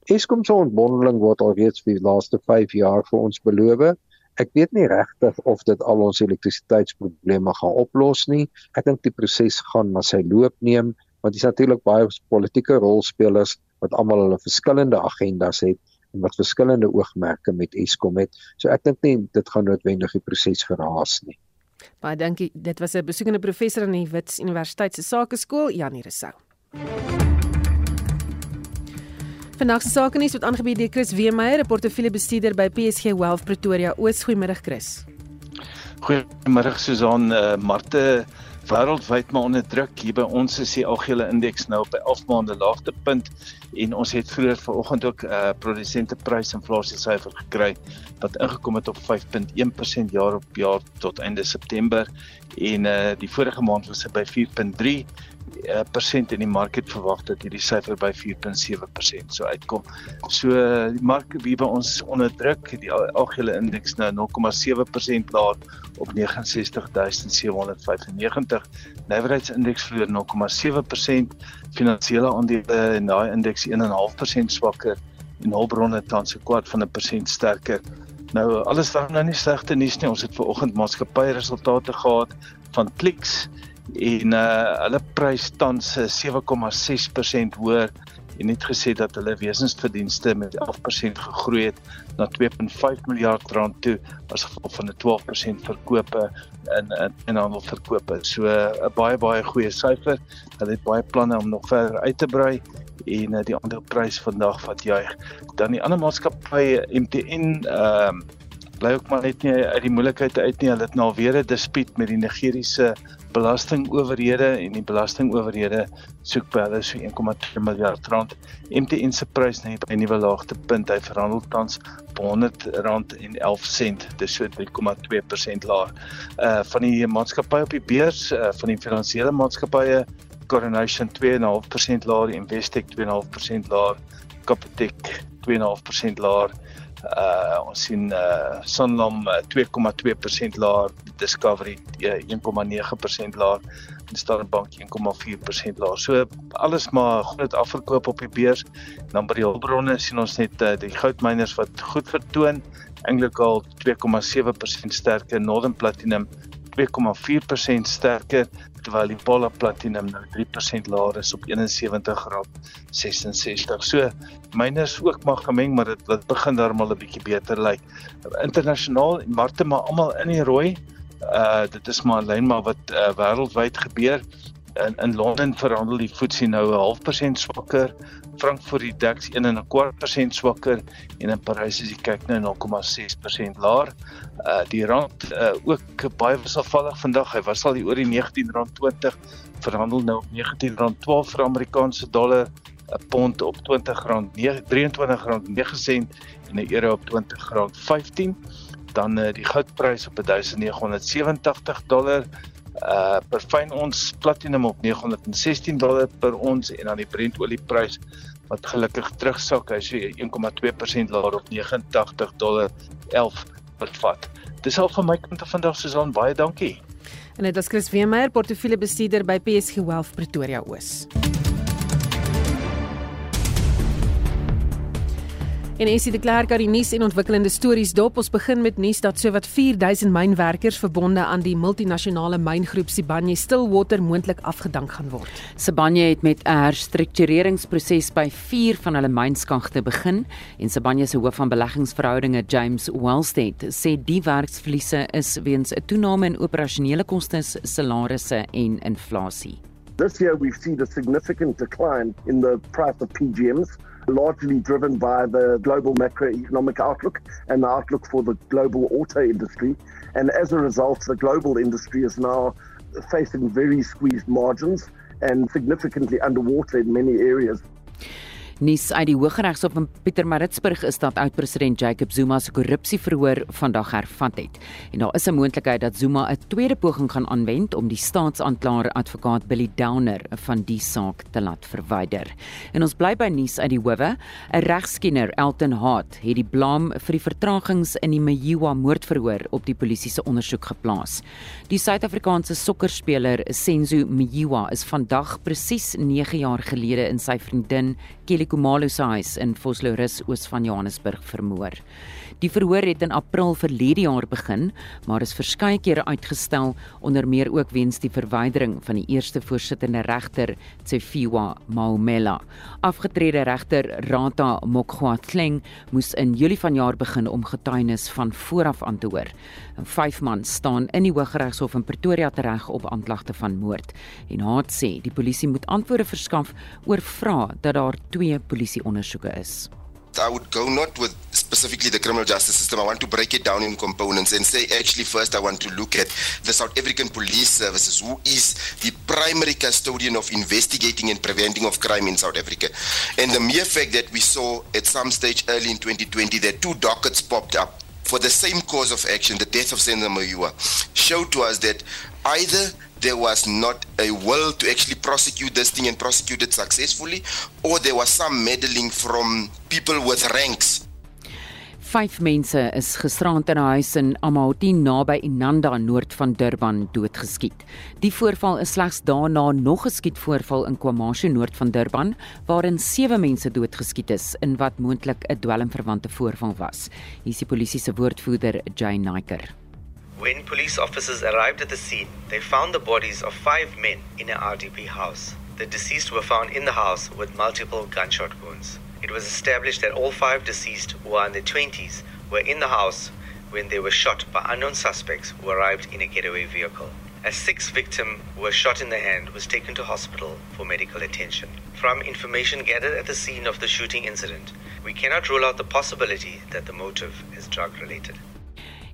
Eskom se ontbondeling word alreeds vir die laaste 5 jaar vir ons beloof. Ek weet nie regtig of dit al ons elektrisiteitsprobleme gaan oplos nie. Ek dink die proses gaan maar sy loop neem want dis natuurlik baie politieke rolspelers wat almal hulle verskillende agendas het en wat verskillende oogmerke met Eskom het. So ek dink nie dit gaan noodwendig die proses verhaas nie. Baie dankie. Dit was 'n besoekende professor aan die Wits Universiteit se Sakeskool, Janie Resou. Vandag se sake nuus word aangebied deur Chris Weemeyer, 'n portefeuljebestuurder by PSG Wealth Pretoria. Oos, goeiemôre Chris. Goeiemôre Susan, uh, Marte wêreldwyd maar onder druk. Hier by ons is die algehele indeks nou op 'n 11 maande laagtepunt en ons het vroeër vanoggend ook 'n uh, produsente prysinflasie syfer gekry wat ingekom het op 5.1% jaar op jaar tot einde September en uh, die vorige maand was dit by 4.3 uh, persent in die mark het verwag dat hierdie syfer by 4.7% sou uitkom. So die mark wie by ons onder druk, die algehele indeks nou 0.7% laag op 69795. Leverage-indeks verloor 0.7%, finansiële aandele en daai indeks 1.5% swakker en hulpbronne tans 'n kwart van 'n persent sterker Nou alles was nou nie slegte nuus nie. Ons het ver oggend maatskappy resultate gehad van Clicks en uh hulle prys tans 7,6% hoër en net gesê dat hulle wesensverdienste met 11% gegroei het na 2.5 miljard rand toe as gevolg van 'n 12% verkope in in in handelverkope. So 'n baie baie goeie syfer. Hulle het baie planne om nog verder uit te brei en uh, die aandeleprys vandag wat juig. Dan die ander maatskappye MTN ehm um, bly ook maar net nie uit die moeilikheid uit nie. Hulle het nou weer 'n dispuut met die Nigeriese belastingowerhede en die belastingowerhede soek by hulle so 1,2 miljard rand. MTN se prys net by 'n nuwe laagtepunt. Hy verhandel tans op R100.11. Dis so 3,2% laer. Uh van die maatskappye op die beurs, uh, van die finansiële maatskappye Coronation 2.5% laer, Investec 2.5% laer, Capitec 2.5% laer uh ons sien uh Sanlam uh, 2,2% laer, Discovery uh, 1,9% laer en Standard Bank 1,4% laer. So alles maar groot afverkoop op die beurs. Dan by die hulpbronne sien ons net uh, die goudmyners wat goed vertoon, al 2,7% sterker, Northern Platinum 2,4% sterker terwyl die Polar Platinum nou 3% laer is op 71,66. So myners ook maar gemeng, maar dit wat begin daarmal 'n bietjie beter lyk. Internasionaal markte maar almal in die rooi. Uh dit is maar lyn maar wat uh, wêreldwyd gebeur. In in Londen verhandel die FTSE nou 'n half persent swakker, Frankfurt die DAX 1 en 'n kwart persent swakker en in Parys is die kyk nou 0,6% laer. Uh die rand uh ook baie wisselvallig vandag. Hy was al hier oor die R19.20 verhandel nou op R19.12 vir Amerikaanse dollar, 'n pond op R20.23.9 sent en 'n euro op R20.15. Dan uh, die goudprys op 1987 dollar uh per fyn ons platinum op 916 dollar per ons en dan die Brent olieprys wat gelukkig terugsak hy sê 1,2% laer op 89 dollar 11 per vat. Dis al van my kant af vandag Susan baie dankie. En dit is Chris Weemeyer portefeuljebestuurder by PSG Wealth Pretoria Oos. En Essie de Klerk aan die nuus en ontwikkelende stories dop. Ons begin met nuus dat sowat 4000 mynwerkers verbonde aan die multinasjonale myngroep Sibanye Stillwater moontlik afgedank gaan word. Sibanye het met 'n herstruktureringsproses by 4 van hulle mynskagte begin en Sibanye se hoof van beleggingsverhoudinge James Wellstead sê die werksverliese is weens 'n toename in operasionele kostes, salarisse en inflasie. This year we've seen a significant decline in the price of PGMs largely driven by the global macroeconomic outlook and the outlook for the global auto industry. And as a result, the global industry is now facing very squeezed margins and significantly underwater in many areas. Nuus uit die Hooggeregshof in Pietermaritzburg is dat oud-president Jacob Zuma se korrupsieverhoor vandag hervat het. En daar is 'n moontlikheid dat Zuma 'n tweede poging gaan aanwend om die staatsaanklaer advokaat Billy Downer van die saak te laat verwyder. En ons bly by nuus uit die howe. 'n Regskenner, Elton Hart, het die blame vir die vertragings in die Mayiwa moordverhoor op die polisie se ondersoek geplaas. Die Suid-Afrikaanse sokkerspeler Senzo Mayiwa is vandag presies 9 jaar gelede in sy vriendin Kelly Khumalo se huis in Vosloorus oos van Johannesburg vermoor. Die verhoor het in April verlede jaar begin, maar is verskeie kere uitgestel onder meer ook weens die verwydering van die eerste voorsittende regter, Tsefiwa Maumela. Afgetrede regter Rata Mokgwatleng moes in Julie vanjaar begin om getuienis van vooraf aan te hoor. Vyf man staan in die Hooggeregshof in Pretoria tereg op aanklagte van moord. En Haat sê die polisie moet antwoorde verskaf oor vrae dat daar twee polisieondersoeke is. I would go not with specifically the criminal justice system. I want to break it down in components and say, actually, first, I want to look at the South African Police Services, who is the primary custodian of investigating and preventing of crime in South Africa. And the mere fact that we saw at some stage early in 2020 that two dockets popped up for the same cause of action, the death of Senator Mayua, showed to us that either there was not a will to actually prosecute this thing and prosecute it successfully, or there was some meddling from people with ranks Vyf mense is gisterand in 'n huis in Amahoti naby Inanda noord van Durban doodgeskiet. Die voorval is slegs daarna nog 'n skietvoorval in KwaMashu noord van Durban waarin sewe mense doodgeskiet is in wat moontlik 'n dwelmverwante voorval was. Hier is die polisie se woordvoerder, Jay Niker. When police officers arrived at the scene, they found the bodies of five men in an RDP house. The deceased were found in the house with multiple gunshot wounds. It was established that all five deceased, who are in their 20s, were in the house when they were shot by unknown suspects who arrived in a getaway vehicle. A sixth victim who was shot in the hand was taken to hospital for medical attention. From information gathered at the scene of the shooting incident, we cannot rule out the possibility that the motive is drug related.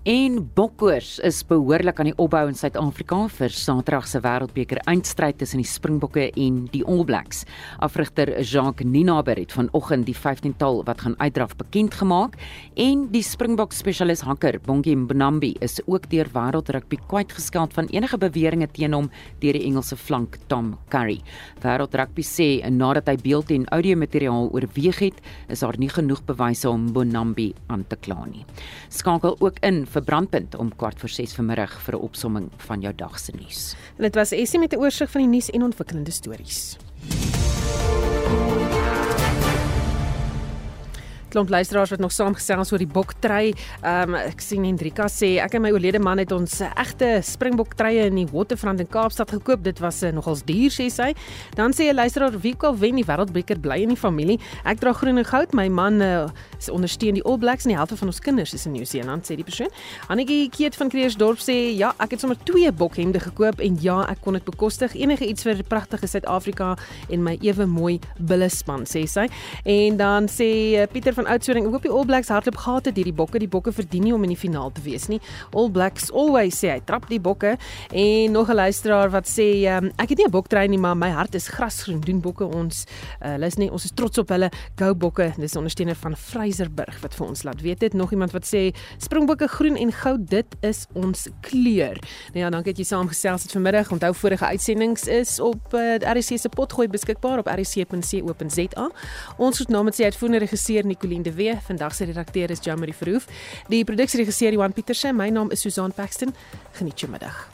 En bokkoors is behoorlik aan die opbou in Suid-Afrika vir Saterdag se Wêreldbeker eindstryd tussen die Springbokke en die All Blacks. Afrigter Jacques Ninaber het vanoggend die 15-tal wat gaan uitdraf bekend gemaak en die Springbok spesialis hakker Bongie Mbonambi is ook deur Wêreldrugby kwytgeskeld van enige beweringe teen hom deur die Engelse flank Tom Curry. Wêreldrugby sê nadat hy beeld en audio materiaal oorweeg het, is daar nie genoeg bewyse om Mbonambi aan te kla nie. Skakel ook in vir brandpunt om kwart voor 6 vanmiddag vir 'n opsomming van jou dag se nuus. En dit was Essie met 'n oorsig van die nuus en ontwikkelende stories. klomp luisteraars wat nog saamgesels oor die boktrei. Ehm um, ek sien Hendrika sê ek en my oorlede man het ons egte springboktreie in die Waterfront in Kaapstad gekoop. Dit was uh, nogals duur sê sy. Dan sê 'n luisteraar wie kan wen die wêreldbeker bly in die familie. Ek dra groen en goud. My man uh, ondersteun die All Blacks en die helfte van ons kinders is in Nieu-Seeland sê die persoon. Annetjie Keet van Kreersdorp sê ja, ek het sommer twee bokhemde gekoop en ja, ek kon dit bekostig. Enige iets vir pragtige Suid-Afrika en my ewe mooi bulle span sê sy. En dan sê uh, Pieter van Oudtshoorn. Ek hoop die All Blacks hardloop gehad het hierdie bokke. Die bokke verdien nie om in die finaal te wees nie. All Blacks always sê hy trap die bokke en nog 'n luisteraar wat sê um, ek het nie 'n boktrein nie, maar my hart is grasgroen. Doen bokke ons. Uh, hulle is nie ons is trots op hulle. Go bokke. Dis ondersteuner van Freyserburg wat vir ons laat weet dit. Nog iemand wat sê springbokke groen en goud, dit is ons kleur. Nou ja, dankie dat jy saamgesels het vanmiddag. Onthou vorige uitsendings is op uh, RC se potgooi beskikbaar op rc.co.za. Ons het namens die uitvoerende regisseur Nicoline de Wee. Vandag se redakteur is Jamie Verhoef. Die produksieregisseur Johan Pieterse. My naam is Susan Paxton. Geniet jou middag.